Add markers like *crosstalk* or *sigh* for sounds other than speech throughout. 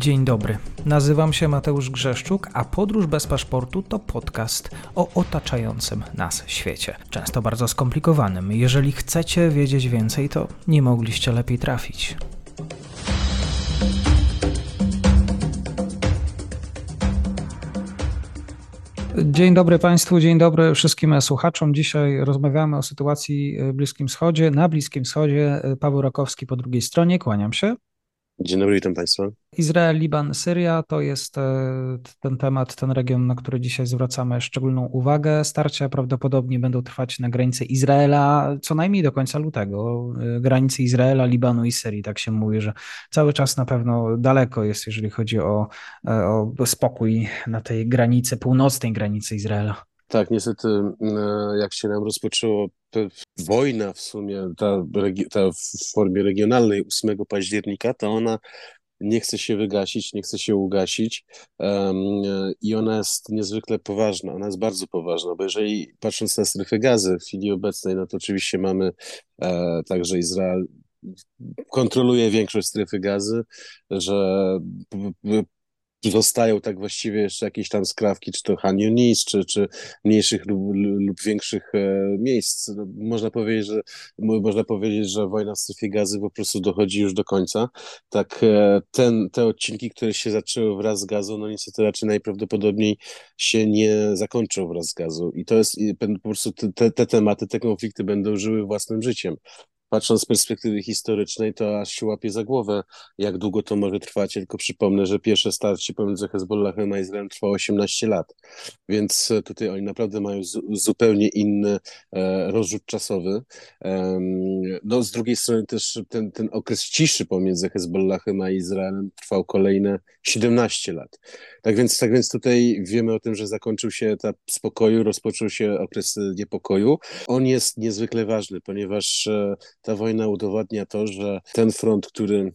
Dzień dobry. Nazywam się Mateusz Grzeszczuk, a Podróż bez paszportu to podcast o otaczającym nas świecie. Często bardzo skomplikowanym. Jeżeli chcecie wiedzieć więcej, to nie mogliście lepiej trafić. Dzień dobry Państwu, dzień dobry wszystkim słuchaczom. Dzisiaj rozmawiamy o sytuacji w Bliskim Wschodzie. Na Bliskim Wschodzie Paweł Rakowski po drugiej stronie, kłaniam się. Dzień dobry, witam Państwa. Izrael, Liban, Syria to jest e, ten temat, ten region, na który dzisiaj zwracamy szczególną uwagę. Starcia prawdopodobnie będą trwać na granicy Izraela co najmniej do końca lutego. E, granicy Izraela, Libanu i Syrii, tak się mówi, że cały czas na pewno daleko jest, jeżeli chodzi o, e, o spokój na tej granicy, północnej granicy Izraela. Tak, niestety, jak się nam rozpoczęło wojna w sumie, ta, ta w formie regionalnej 8 października, to ona nie chce się wygasić, nie chce się ugasić um, i ona jest niezwykle poważna, ona jest bardzo poważna, bo jeżeli patrząc na strefę gazy w chwili obecnej, no to oczywiście mamy e, także Izrael kontroluje większość strefy gazy, że zostają tak właściwie jeszcze jakieś tam skrawki, czy to Han Yunis, czy, czy mniejszych lub, lub większych e, miejsc. No, można powiedzieć, że można powiedzieć, że wojna w strefie gazy po prostu dochodzi już do końca. Tak e, ten, te odcinki, które się zaczęły wraz z gazą, no niestety raczej najprawdopodobniej się nie zakończą wraz z gazą. I to jest po prostu te, te tematy, te konflikty będą żyły własnym życiem patrząc z perspektywy historycznej, to aż się łapie za głowę, jak długo to może trwać. Tylko przypomnę, że pierwsze starcie pomiędzy Hezbollahem a Izraelem trwało 18 lat, więc e, tutaj oni naprawdę mają zupełnie inny e, rozrzut czasowy. E, no, z drugiej strony też ten, ten okres ciszy pomiędzy Hezbollahem a Izraelem trwał kolejne 17 lat. Tak więc, tak więc tutaj wiemy o tym, że zakończył się etap spokoju, rozpoczął się okres niepokoju. On jest niezwykle ważny, ponieważ e, ta wojna udowadnia to, że ten front, który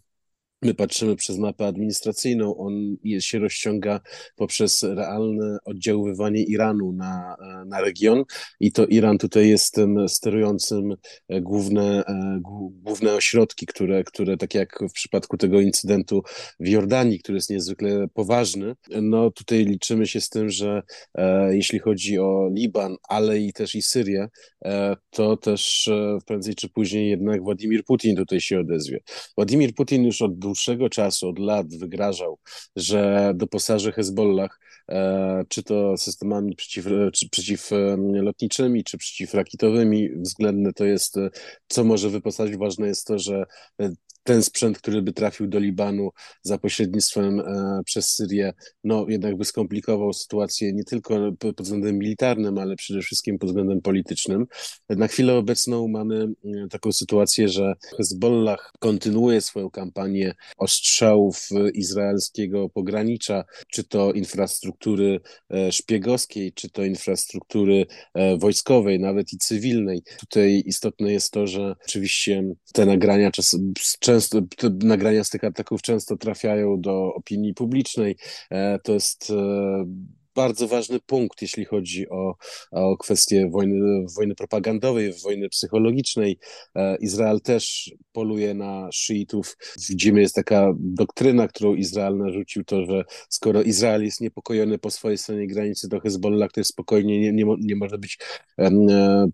my patrzymy przez mapę administracyjną, on się rozciąga poprzez realne oddziaływanie Iranu na, na region i to Iran tutaj jest tym sterującym e, główne, e, główne ośrodki, które, które tak jak w przypadku tego incydentu w Jordanii, który jest niezwykle poważny, no tutaj liczymy się z tym, że e, jeśli chodzi o Liban, ale i też i Syrię, e, to też e, prędzej czy później jednak Władimir Putin tutaj się odezwie. Władimir Putin już od dłuższego czasu, od lat wygrażał, że doposaży Hezbollah, e, czy to systemami przeciw, czy przeciwlotniczymi, czy przeciwrakietowymi, względne to jest, e, co może wyposażyć. Ważne jest to, że e, ten sprzęt, który by trafił do Libanu za pośrednictwem e, przez Syrię, no jednak by skomplikował sytuację nie tylko pod względem militarnym, ale przede wszystkim pod względem politycznym. Na chwilę obecną mamy e, taką sytuację, że Hezbollah kontynuuje swoją kampanię ostrzałów izraelskiego pogranicza, czy to infrastruktury e, szpiegowskiej, czy to infrastruktury e, wojskowej, nawet i cywilnej. Tutaj istotne jest to, że oczywiście te nagrania czasem często, te nagrania z tych ataków często trafiają do opinii publicznej. E, to jest e, bardzo ważny punkt, jeśli chodzi o, o kwestię wojny, wojny propagandowej, wojny psychologicznej. E, Izrael też poluje na szyitów. Widzimy, jest taka doktryna, którą Izrael narzucił, to, że skoro Izrael jest niepokojony po swojej stronie granicy, to Hezbollah, który spokojnie nie, nie, nie może być e,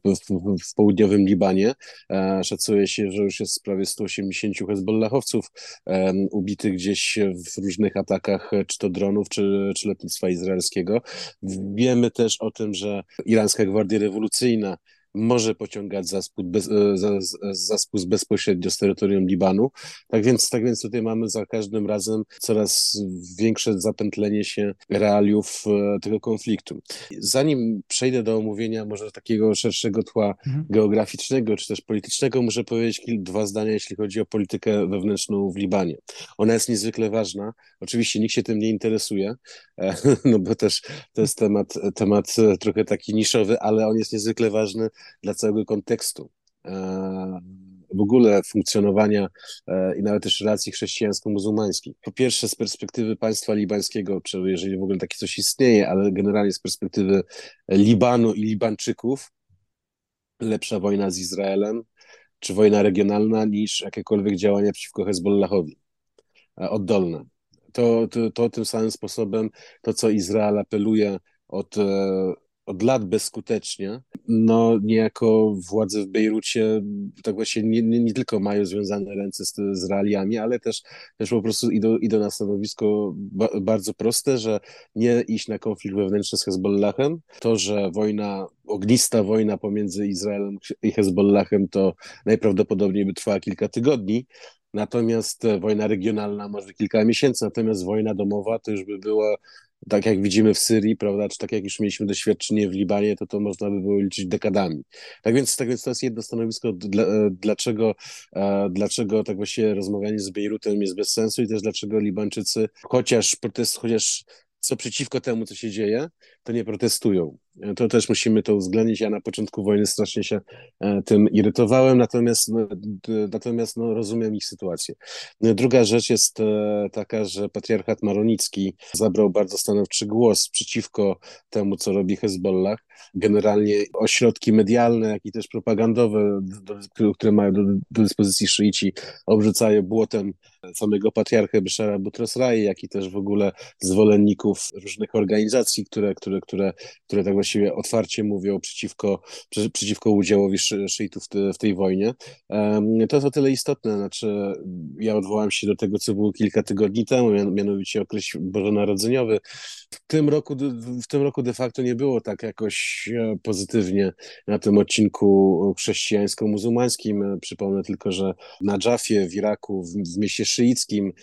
w, w, w, południowym Libanie. E, szacuje się, że już jest prawie 180 Hezbollahowców ubitych gdzieś w różnych atakach, czy to dronów, czy, czy lotnictwa izraelskiego. Wiemy też o tym, że Irańska Gwardia Rewolucyjna może pociągać za, spust, bez, e, za, za spust bezpośrednio z terytorium Libanu. Tak więc, tak więc tutaj mamy za każdym razem coraz większe zapętlenie się realiów e, tego konfliktu. Zanim przejdę do omówienia może takiego szerszego tła mhm. geograficznego czy też politycznego, muszę powiedzieć dwa zdania, jeśli chodzi o politykę wewnętrzną w Libanie. Ona jest niezwykle ważna. Oczywiście nikt się tym nie interesuje, e, *laughs* no bo też to jest temat, temat trochę taki niszowy, ale on jest niezwykle ważny dla całego kontekstu e, w ogóle funkcjonowania e, i nawet też relacji chrześcijańsko-muzułmańskich. Po pierwsze z perspektywy państwa libańskiego, czy jeżeli w ogóle takie coś istnieje, ale generalnie z perspektywy Libanu i Libańczyków, lepsza wojna z Izraelem, czy wojna regionalna niż jakiekolwiek działania przeciwko Hezbollahowi, e, oddolne. to, to, to tym samym sposobem, to co Izrael apeluje od od lat bezskutecznie, no niejako władze w Bejrucie tak właśnie nie, nie, nie tylko mają związane ręce z, z realiami, ale też, też po prostu idą, idą na stanowisko ba, bardzo proste, że nie iść na konflikt wewnętrzny z Hezbollahem, to, że wojna, ognista wojna pomiędzy Izraelem i Hezbollahem to najprawdopodobniej by trwała kilka tygodni, Natomiast wojna regionalna może kilka miesięcy, natomiast wojna domowa to już by była tak jak widzimy w Syrii, prawda, czy tak jak już mieliśmy doświadczenie w Libanie, to to można by było liczyć dekadami. Tak więc, tak więc to jest jedno stanowisko, dla, e, dlaczego, e, dlaczego tak właśnie rozmawianie z Bejrutem jest bez sensu i też dlaczego Libańczycy, chociaż protest, chociaż co przeciwko temu, co się dzieje, to nie protestują. To też musimy to uwzględnić. Ja na początku wojny strasznie się e, tym irytowałem, natomiast, no, natomiast no, rozumiem ich sytuację. Druga rzecz jest e, taka, że patriarchat maronicki zabrał bardzo stanowczy głos przeciwko temu, co robi Hezbollah. Generalnie ośrodki medialne, jak i też propagandowe, które mają do, do dyspozycji szyici, obrzucają błotem samego patriarchę Bashara Butros-Rai, jak i też w ogóle zwolenników różnych organizacji, które, które, które, które tak właściwie otwarcie mówią przeciwko, przeciwko udziałowi szyitów w tej wojnie. To jest o tyle istotne, znaczy ja odwołam się do tego, co było kilka tygodni temu, mianowicie okres bożonarodzeniowy. W tym roku, w tym roku de facto nie było tak jakoś e, pozytywnie na tym odcinku chrześcijańsko-muzułmańskim. Przypomnę tylko, że na Dżafie w Iraku, w, w mieście szyickim,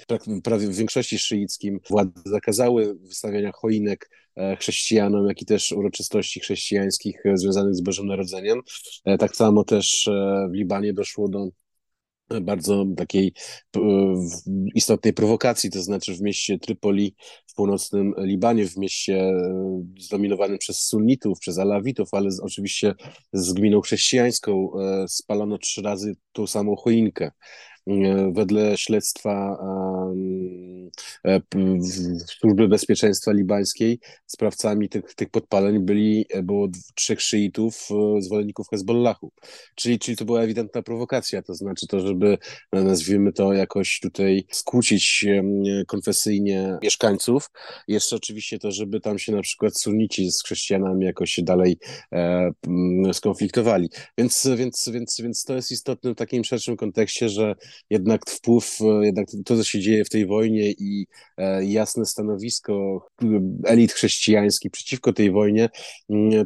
prawie w większości szyickim, władze zakazały wystawiania choinek e, chrześcijanom, jak i też uroczystości chrześcijańskich e, związanych z Bożym Narodzeniem. E, tak samo też w Libanie doszło do bardzo takiej istotnej prowokacji, to znaczy w mieście Trypoli w północnym Libanie, w mieście zdominowanym przez sunnitów, przez alawitów, ale oczywiście z gminą chrześcijańską spalono trzy razy tą samą choinkę. E, wedle śledztwa Służby Bezpieczeństwa Libańskiej sprawcami tych, tych podpaleń byli, e, było trzech szyitów, zwolenników Hezbollahu. Czyli, czyli to była ewidentna prowokacja, to znaczy to, żeby nazwijmy to jakoś tutaj skłócić konfesyjnie mieszkańców. Jeszcze oczywiście to, żeby tam się na przykład sunnici z chrześcijanami jakoś się dalej e, skonfliktowali. Więc, więc, więc, więc to jest istotne w takim szerszym kontekście, że jednak wpływ, e, jednak to, co się dzieje w tej wojnie i e, jasne stanowisko elit chrześcijańskich przeciwko tej wojnie,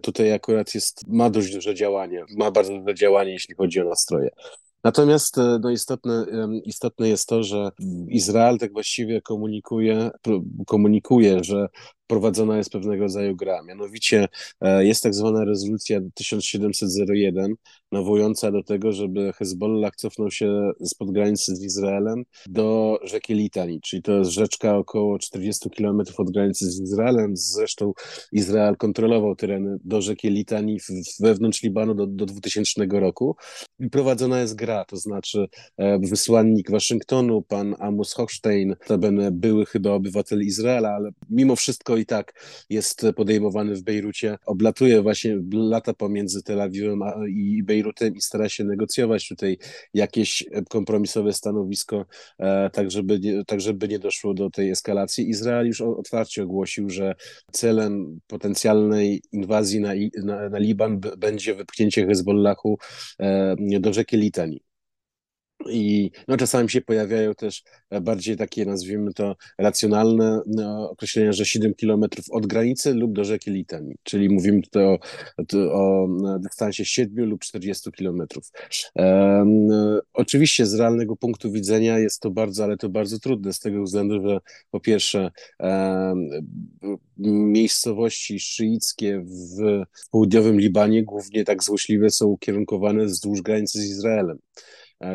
tutaj akurat jest, ma dość duże działanie, ma bardzo duże działanie, jeśli chodzi o nastroje. Natomiast e, no, istotne, istotne jest to, że Izrael tak właściwie komunikuje, komunikuje, że prowadzona jest pewnego rodzaju gra. Mianowicie e, jest tak zwana rezolucja 1701, nawołująca do tego, żeby Hezbollah cofnął się spod granicy z Izraelem do rzeki Litani, czyli to jest rzeczka około 40 kilometrów od granicy z Izraelem. Zresztą Izrael kontrolował tereny do rzeki Litani wewnątrz Libanu do, do 2000 roku. I prowadzona jest gra, to znaczy e, wysłannik Waszyngtonu, pan Amos Hochstein, to były chyba obywatel Izraela, ale mimo wszystko i tak jest podejmowany w Bejrucie. Oblatuje właśnie lata pomiędzy Tel Awiwem i Bejrutem i stara się negocjować tutaj jakieś kompromisowe stanowisko, e, tak żeby, nie, tak żeby nie doszło do tej eskalacji. Izrael już otwarcie ogłosił, że celem potencjalnej inwazji na, na, na Liban będzie wypchnięcie Hezbollahu e, do rzeki Litani. I no, czasami się pojawiają też bardziej takie, nazwijmy to, racjonalne no, określenia, że 7 kilometrów od granicy lub do rzeki Litani, czyli mówimy tutaj o, o dystansie 7 lub 40 kilometrów. Um, oczywiście z realnego punktu widzenia jest to bardzo, ale to bardzo trudne z tego względu, że po pierwsze um, miejscowości szyickie w południowym Libanie głównie tak złośliwe są ukierunkowane wzdłuż granicy z Izraelem.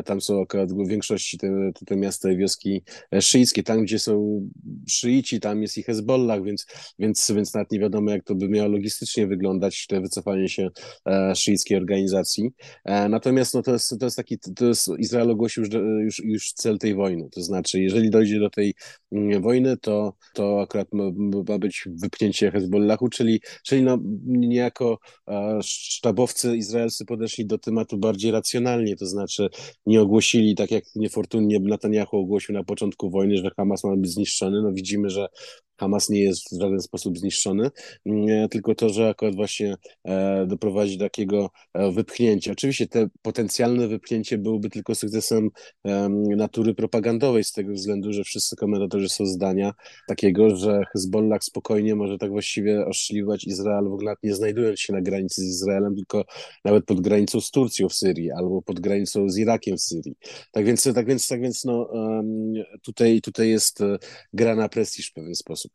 Tam są akurat w większości te, te, miasta i wioski e, szyickie. Tam, gdzie są szyici, tam jest i Hezbollah, więc, więc, więc nawet nie wiadomo, jak to by miało logistycznie wyglądać, te wycofanie się e, szyickiej organizacji. E, natomiast no, to, jest, to jest taki, to jest, Izrael ogłosił już, już, już cel tej wojny, to znaczy, jeżeli dojdzie do tej mm, wojny, to, to akurat ma, ma być wypchnięcie Hezbollahu, czyli, czyli no, niejako sztabowcy izraelscy podeszli do tematu bardziej racjonalnie, to znaczy nie ogłosili, tak jak niefortunnie Netanyahu ogłosił na początku wojny, że Hamas ma być zniszczony. No widzimy, że Hamas nie jest w żaden sposób zniszczony, mm, tylko to, że akurat właśnie e, doprowadzi do takiego e, wypchnięcia. Oczywiście te potencjalne wypchnięcie byłoby tylko sukcesem natury propagandowej, z tego względu, że wszyscy komentatorzy są zdania takiego, że Hezbollah spokojnie może tak właściwie oszczeliwać Izrael, w ogóle nie znajdując się na granicy z Izraelem, tylko nawet pod granicą z Turcją w Syrii albo pod granicą z Irakiem w Syrii. Tak więc, tak więc, tak więc no, tutaj, tutaj jest e, gra na prestiż w pewien sposób.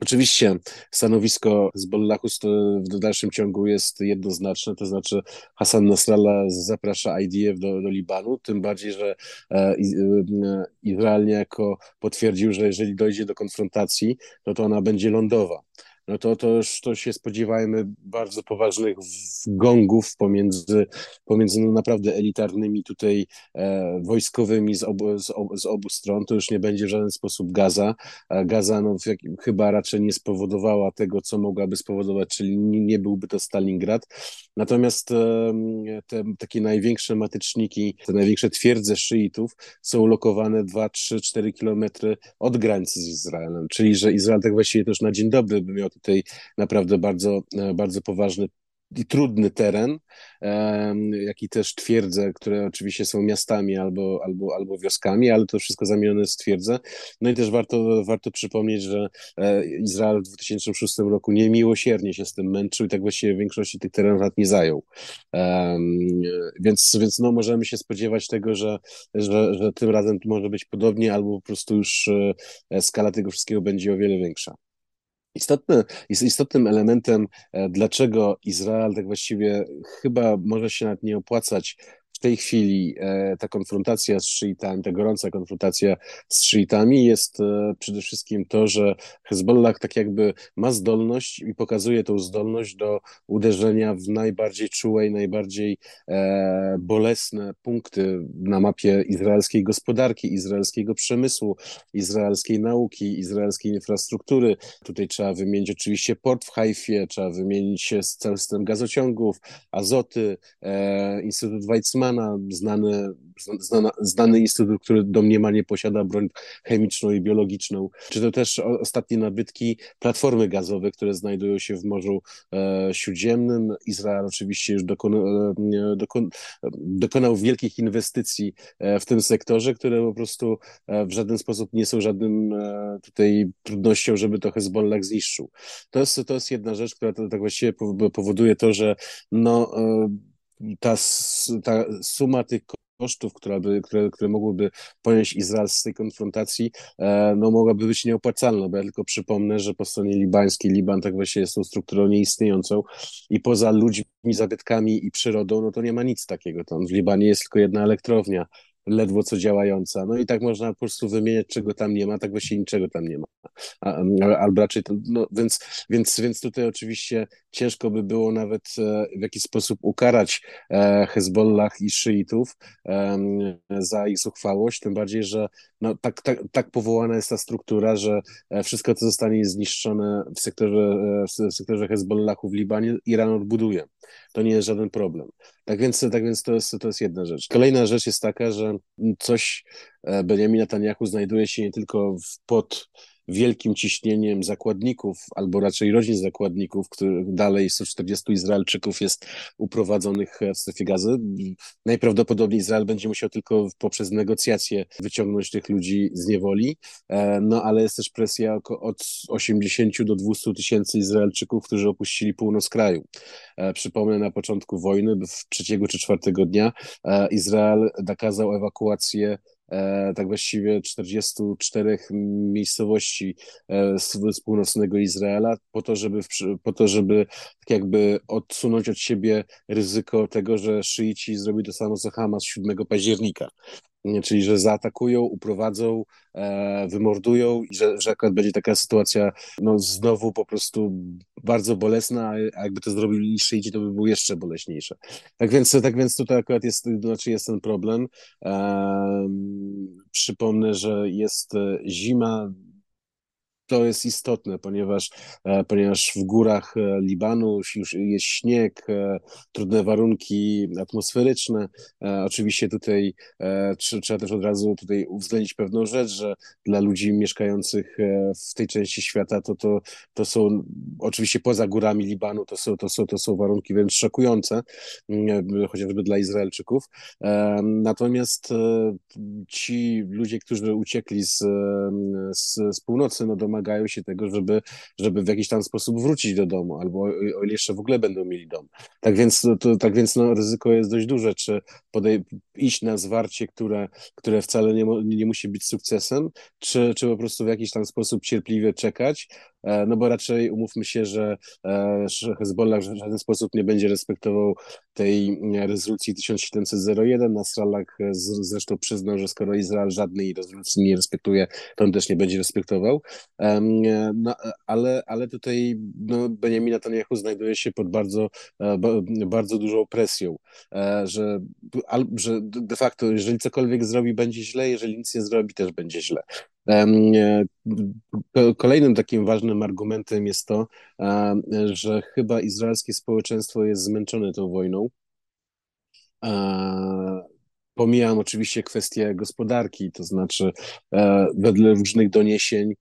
Oczywiście stanowisko Hezbollahu w dalszym ciągu jest jednoznaczne, to znaczy Hassan Nasrallah zaprasza IDF do, do Libanu, tym bardziej, że e, e, Izrael niejako potwierdził, że jeżeli dojdzie do konfrontacji, no to ona będzie lądowa no to, to już to się spodziewajmy bardzo poważnych gongów pomiędzy, pomiędzy no naprawdę elitarnymi tutaj e, wojskowymi z obu, z, obu, z obu stron. To już nie będzie w żaden sposób Gaza. A Gaza no, chyba raczej nie spowodowała tego, co mogłaby spowodować, czyli nie, nie byłby to Stalingrad. Natomiast e, te takie największe matyczniki, te największe twierdze szyitów są lokowane 2, 3, 4 kilometry od granicy z Izraelem, czyli że Izrael tak właściwie też na dzień dobry by miał tutaj naprawdę bardzo, e, bardzo poważny i trudny teren, jak i też twierdze, które oczywiście są miastami albo, albo, albo wioskami, ale to wszystko zamienione jest twierdze. No i też warto, warto przypomnieć, że e, Izrael w 2006 roku niemiłosiernie się z tym męczył i tak właściwie w większości tych terenów nawet nie zajął. Więc, więc no, możemy się spodziewać tego, że, że, że tym razem może być podobnie, albo po prostu już e, skala tego wszystkiego będzie o wiele większa. Istotny, jest istotnym elementem, e, dlaczego Izrael tak właściwie chyba może się nawet nie opłacać tej chwili e, ta konfrontacja z szyitami, ta gorąca konfrontacja z szyitami jest e, przede wszystkim to, że Hezbollah tak jakby ma zdolność i pokazuje tą zdolność do uderzenia w najbardziej czułe i najbardziej e, bolesne punkty na mapie izraelskiej gospodarki, izraelskiego przemysłu, izraelskiej nauki, izraelskiej infrastruktury. Tutaj trzeba wymienić oczywiście port w Haifie, trzeba wymienić system gazociągów, azoty, Instytut Znany, znana, znany instytut, który domniemanie posiada broń chemiczną i biologiczną, czy to też ostatnie nabytki platformy gazowe, które znajdują się w Morzu e, Śródziemnym. Izrael oczywiście już dokona, e, dokon, dokonał wielkich inwestycji e, w tym sektorze, które po prostu w żaden sposób nie są żadnym tutaj trudnością, żeby to Hezbollah zniszczył. To jest, to jest jedna rzecz, która to, tak właściwie powoduje to, że no ta, ta suma tych kosztów, która by, które, które mogłyby ponieść Izrael z tej konfrontacji, e, no mogłaby być nieopłacalna, bo ja tylko przypomnę, że po stronie libańskiej Liban tak właśnie jest tą strukturą nieistniejącą i poza ludźmi, zabytkami i przyrodą, no to nie ma nic takiego. Tam w Libanie jest tylko jedna elektrownia, ledwo co działająca. No i tak można po prostu wymieniać, czego tam nie ma, tak właśnie niczego tam nie ma. albo raczej, to, no, więc, więc, więc tutaj oczywiście ciężko by było nawet e, w jakiś sposób ukarać e, Hezbollah i szyitów za ich zuchwałość, tym bardziej, że no, tak, tak, tak powołana jest ta struktura, że e, wszystko, co zostanie zniszczone w sektorze, w sektorze Hezbollahu w Libanie, Iran odbuduje. To nie jest żaden problem. Tak więc, tak więc to, jest, to jest jedna rzecz. Kolejna rzecz jest taka, że coś Benjamin Netanyahu znajduje się nie tylko pod wielkim ciśnieniem zakładników, albo raczej rodzin zakładników, których dalej 140 Izraelczyków jest uprowadzonych w strefie gazy. Najprawdopodobniej Izrael będzie musiał tylko poprzez negocjacje wyciągnąć tych ludzi z niewoli, e, no ale jest też presja od 80 do 200 tysięcy Izraelczyków, którzy opuścili północ kraju. E, przypomnę, na początku wojny, trzeciego czy czwartego dnia, e, Izrael nakazał ewakuację E, tak właściwie 44 miejscowości e, z, z północnego Izraela, po to, żeby, po to, żeby tak jakby odsunąć od siebie ryzyko tego, że szyici zrobią to samo co Hamas 7 października czyli że zaatakują, uprowadzą, e, wymordują i że, że akurat będzie taka sytuacja no znowu po prostu bardzo bolesna, a jakby to zrobili szyici, to by było jeszcze boleśniejsze. Tak więc, tak więc tutaj akurat jest, znaczy jest ten problem. E, przypomnę, że jest zima to jest istotne, ponieważ, e, ponieważ w górach e, Libanu już jest śnieg, e, trudne warunki atmosferyczne. Oczywiście tutaj trzeba też od razu tutaj uwzględnić pewną rzecz, że dla ludzi mieszkających w tej części świata to, to, to są oczywiście poza górami Libanu to są, to, są, to są warunki wręcz szokujące, mm, chociażby dla Izraelczyków. Natomiast ci ludzie, którzy uciekli z, z, z północy, no domagają się tego, żeby, żeby w jakiś tam sposób wrócić do domu, albo o, ile jeszcze w ogóle będą mieli dom. Tak więc, to, tak więc no, ryzyko jest dość duże, czy podej- iść na zwarcie, które, które wcale nie, nie musi być sukcesem, czy, czy po prostu w jakiś tam sposób cierpliwie czekać, no bo raczej umówmy się, że, e, że Hezbollah w żaden sposób nie będzie respektował tej rezolucji 1701. Nasrallah zresztą przyznał, że skoro Izrael żadnej rezolucji nie respektuje, to on też nie będzie respektował. No, ale, ale tutaj no, Benjamin Netanyahu znajduje się pod bardzo, e, bardzo dużą presją, że, że de facto, jeżeli cokolwiek zrobi, będzie źle, jeżeli nic nie zrobi, też będzie źle. Kolejnym takim ważnym argumentem jest to, że chyba izraelskie społeczeństwo jest zmęczone tą wojną. Pomijam oczywiście kwestię gospodarki, to znaczy e, wedle różnych doniesień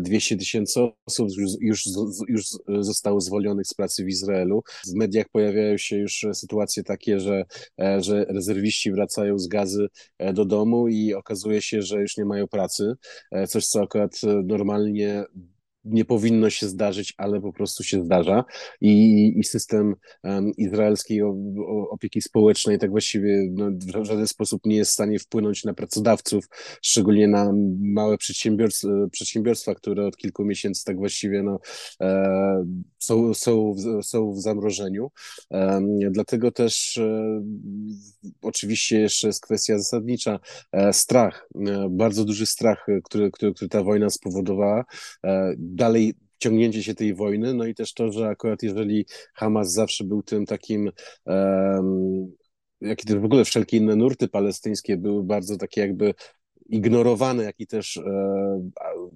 200 e, tysięcy osób już, już, już zostało zwolnionych z pracy w Izraelu. W mediach pojawiają się już sytuacje takie, że, e, że rezerwiści wracają z gazy do domu i okazuje się, że już nie mają pracy, coś co akurat normalnie nie powinno się zdarzyć, ale po prostu się zdarza i, i system um, izraelskiej opieki społecznej tak właściwie no, w żaden sposób nie jest w stanie wpłynąć na pracodawców, szczególnie na małe przedsiębiorstwa, przedsiębiorstwa które od kilku miesięcy tak właściwie no, e, są, są, w, są w zamrożeniu. E, dlatego też e, oczywiście jeszcze jest kwestia zasadnicza, e, strach, e, bardzo duży strach, który, który, który ta wojna spowodowała e, dalej ciągnięcie się tej wojny, no i też to, że akurat jeżeli Hamas zawsze był tym takim um, jak i też w ogóle wszelkie inne nurty palestyńskie były bardzo takie jakby ignorowane, jak i też e,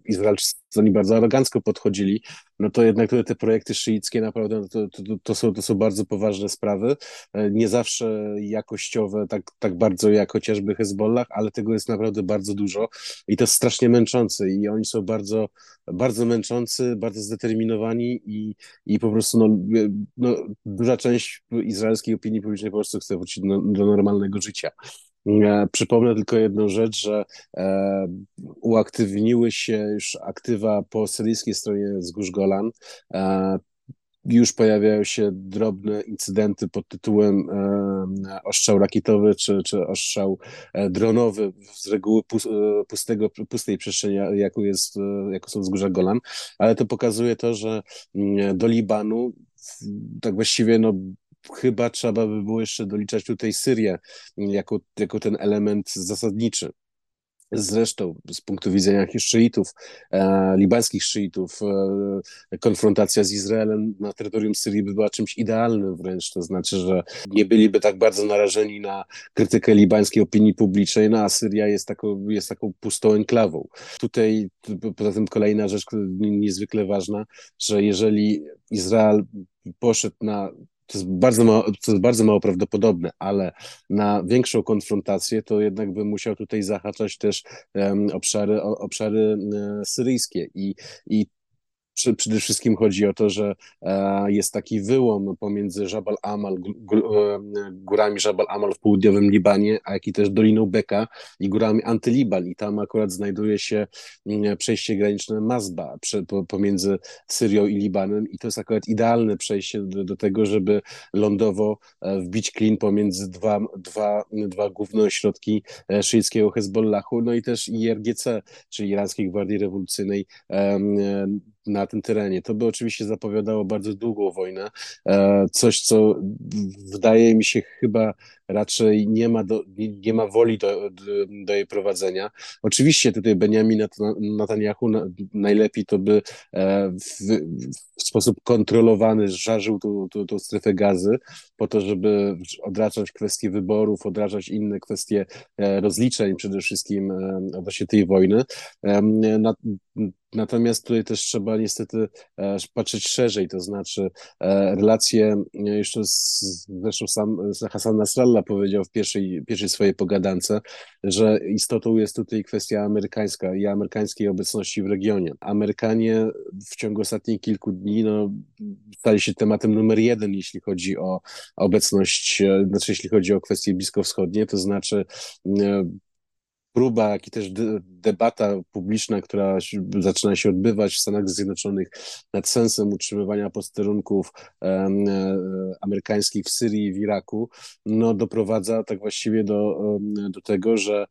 Izraelczycy bardzo arogancko podchodzili, no to jednak te, te projekty szyickie naprawdę no to, to, to, są, to są bardzo poważne sprawy, e, nie zawsze jakościowe, tak, tak bardzo jak chociażby Hezbollah, ale tego jest naprawdę bardzo dużo i to jest strasznie męczące i oni są bardzo, bardzo męczący, bardzo zdeterminowani i, i po prostu no, no, duża część izraelskiej opinii publicznej po prostu chce wrócić do, do normalnego życia. E, przypomnę tylko jedną rzecz, że e, uaktywniły się już aktywa po syryjskiej stronie wzgórz Golan. E, już pojawiają się drobne incydenty pod tytułem e, ostrzał rakietowy czy, czy ostrzał e, dronowy z reguły e, pustego, pustej przestrzeni, jaką, jest, jaką są wzgórza Golan, ale to pokazuje to, że mm, do Libanu tak właściwie no, chyba trzeba by było jeszcze doliczać tutaj Syrię jako, jako ten element zasadniczy. Zresztą z punktu widzenia szyitów, e, libańskich szyitów, e, konfrontacja z Izraelem na terytorium Syrii by była czymś idealnym wręcz, to znaczy, że nie byliby tak bardzo narażeni na krytykę libańskiej opinii publicznej, no a Syria jest taką, jest taką pustą enklawą. Tutaj poza tym kolejna rzecz niezwykle ważna, że jeżeli Izrael poszedł na to jest, bardzo mało, to jest bardzo mało prawdopodobne, ale na większą konfrontację to jednak by musiał tutaj zahaczać też um, obszary, obszary um, syryjskie. I, i przede wszystkim chodzi o to, że e, jest taki wyłom pomiędzy Jabal Amal, e, górami Jabal Amal w południowym Libanie, a jak i też Doliną Beka i górami Antyliban i tam akurat znajduje się mm, przejście graniczne Mazba pomiędzy Syrią i Libanem. I to jest akurat idealne przejście do, do tego, żeby lądowo e, wbić klin pomiędzy dwa, dwa, dwa główne ośrodki szyickiego Hezbollahu, no i też IRGC, czyli Irańskiej Gwardii Rewolucyjnej na tym terenie. To by oczywiście zapowiadało bardzo długą wojnę, e, coś co wydaje mi się chyba raczej nie ma, do, nie, ma woli do, do, jej prowadzenia. Oczywiście tutaj Benjamin Netanyahu najlepiej to by w, w sposób kontrolowany żarzył tą, tą, tą strefę gazy po to, żeby odraczać kwestie wyborów, odraczać inne kwestie rozliczeń przede wszystkim odnośnie tej wojny. Natomiast tutaj też trzeba niestety e, patrzeć szerzej, to znaczy e, relacje, e, jeszcze z, zresztą sam Hassan Nasrallah powiedział w pierwszej, pierwszej swojej pogadance, że istotą jest tutaj kwestia amerykańska i amerykańskiej obecności w regionie. Amerykanie w ciągu ostatnich kilku dni no, stali się tematem numer jeden, jeśli chodzi o obecność, znaczy jeśli chodzi o kwestie bliskowschodnie, to znaczy próba, jak i też debata publiczna, która zaczyna się odbywać w Stanach Zjednoczonych nad sensem utrzymywania posterunków e, amerykańskich w Syrii i w Iraku, no doprowadza tak właściwie do, do tego, że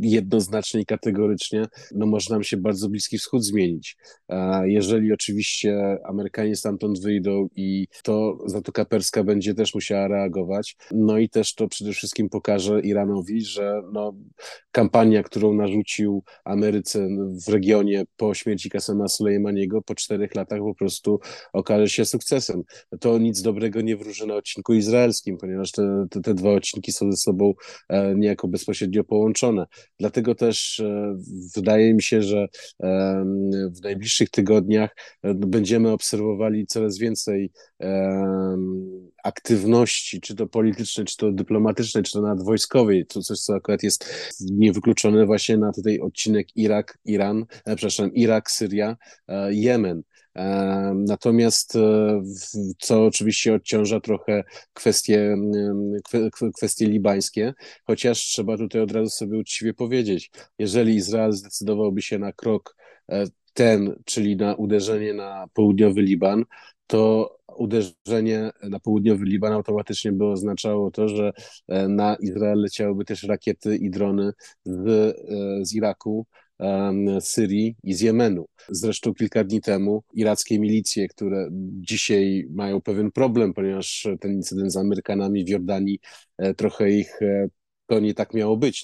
jednoznacznie i kategorycznie no może nam się bardzo Bliski Wschód zmienić. Jeżeli oczywiście Amerykanie stamtąd wyjdą i to Zatoka Perska będzie też musiała reagować, no i też to przede wszystkim pokaże Iranowi, że no, kampania, którą narzucił Ameryce w regionie po śmierci Kasema Sulejmaniego po czterech latach po prostu okaże się sukcesem. To nic dobrego nie wróży na odcinku izraelskim, ponieważ te, te, te dwa odcinki są ze sobą e, niejako bezpośrednio połączone. Dlatego też e, wydaje mi się, że e, w najbliższych tygodniach będziemy obserwowali coraz więcej aktywności, czy to politycznej, czy to dyplomatycznej, czy to nadwojskowej, to coś, co akurat jest niewykluczone właśnie na tutaj odcinek Irak, Iran, e, przepraszam, Irak, Syria, e, Jemen. E, natomiast co oczywiście odciąża trochę kwestie, kwestie libańskie, chociaż trzeba tutaj od razu sobie uczciwie powiedzieć, jeżeli Izrael zdecydowałby się na krok ten, czyli na uderzenie na południowy Liban, to uderzenie na południowy Liban automatycznie by oznaczało to, że e, na Izrael leciałyby też rakiety i drony z, e, z Iraku, Syrii i z Jemenu. Zresztą kilka dni temu irackie milicje, które dzisiaj mają pewien problem, ponieważ ten incydent z Amerykanami w Jordanii e, trochę ich to nie tak miało być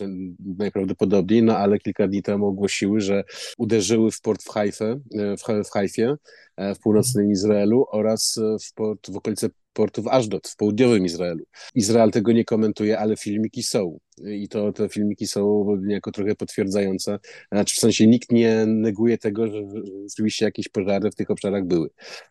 najprawdopodobniej, no ale kilka dni temu ogłosiły, że uderzyły w port w Hajfie, w, w Hajfie, w północnym Izraelu oraz w, port, w okolice portu w Ashdod, w południowym Izraelu. Izrael tego nie komentuje, ale filmiki są i to te filmiki są niejako trochę potwierdzające. Znaczy w sensie nikt nie neguje tego, że rzeczywiście jakieś pożary w tych obszarach były.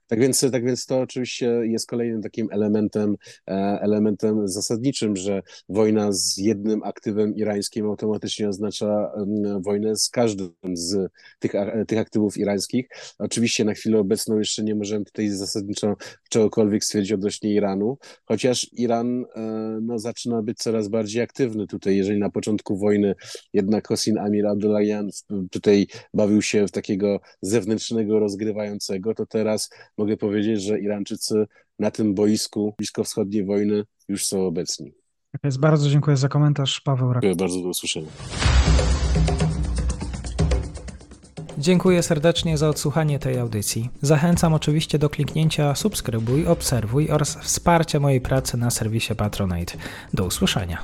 Tak więc, tak więc to oczywiście jest kolejnym takim elementem, e, elementem zasadniczym, że wojna z jednym aktywem irańskim automatycznie oznacza wojnę z każdym z tych, tych aktywów irańskich. Oczywiście na chwilę obecną jeszcze nie możemy tutaj zasadniczo czegokolwiek stwierdzić odnośnie Iranu, chociaż Iran e, no, zaczyna być coraz bardziej aktywny tutaj, jeżeli na początku wojny jednak Hossein Amir Abdullahian tutaj bawił się w takiego zewnętrznego rozgrywającego, to teraz mogę powiedzieć, że Irańczycy na tym boisku bliskowschodniej wojny już są obecni. Tak jest, bardzo dziękuję za komentarz, Paweł Rak. Dziękuję bardzo, do usłyszenia. Dziękuję serdecznie za odsłuchanie tej audycji. Zachęcam oczywiście do kliknięcia subskrybuj, obserwuj oraz wsparcia mojej pracy na serwisie Patronite. Do usłyszenia.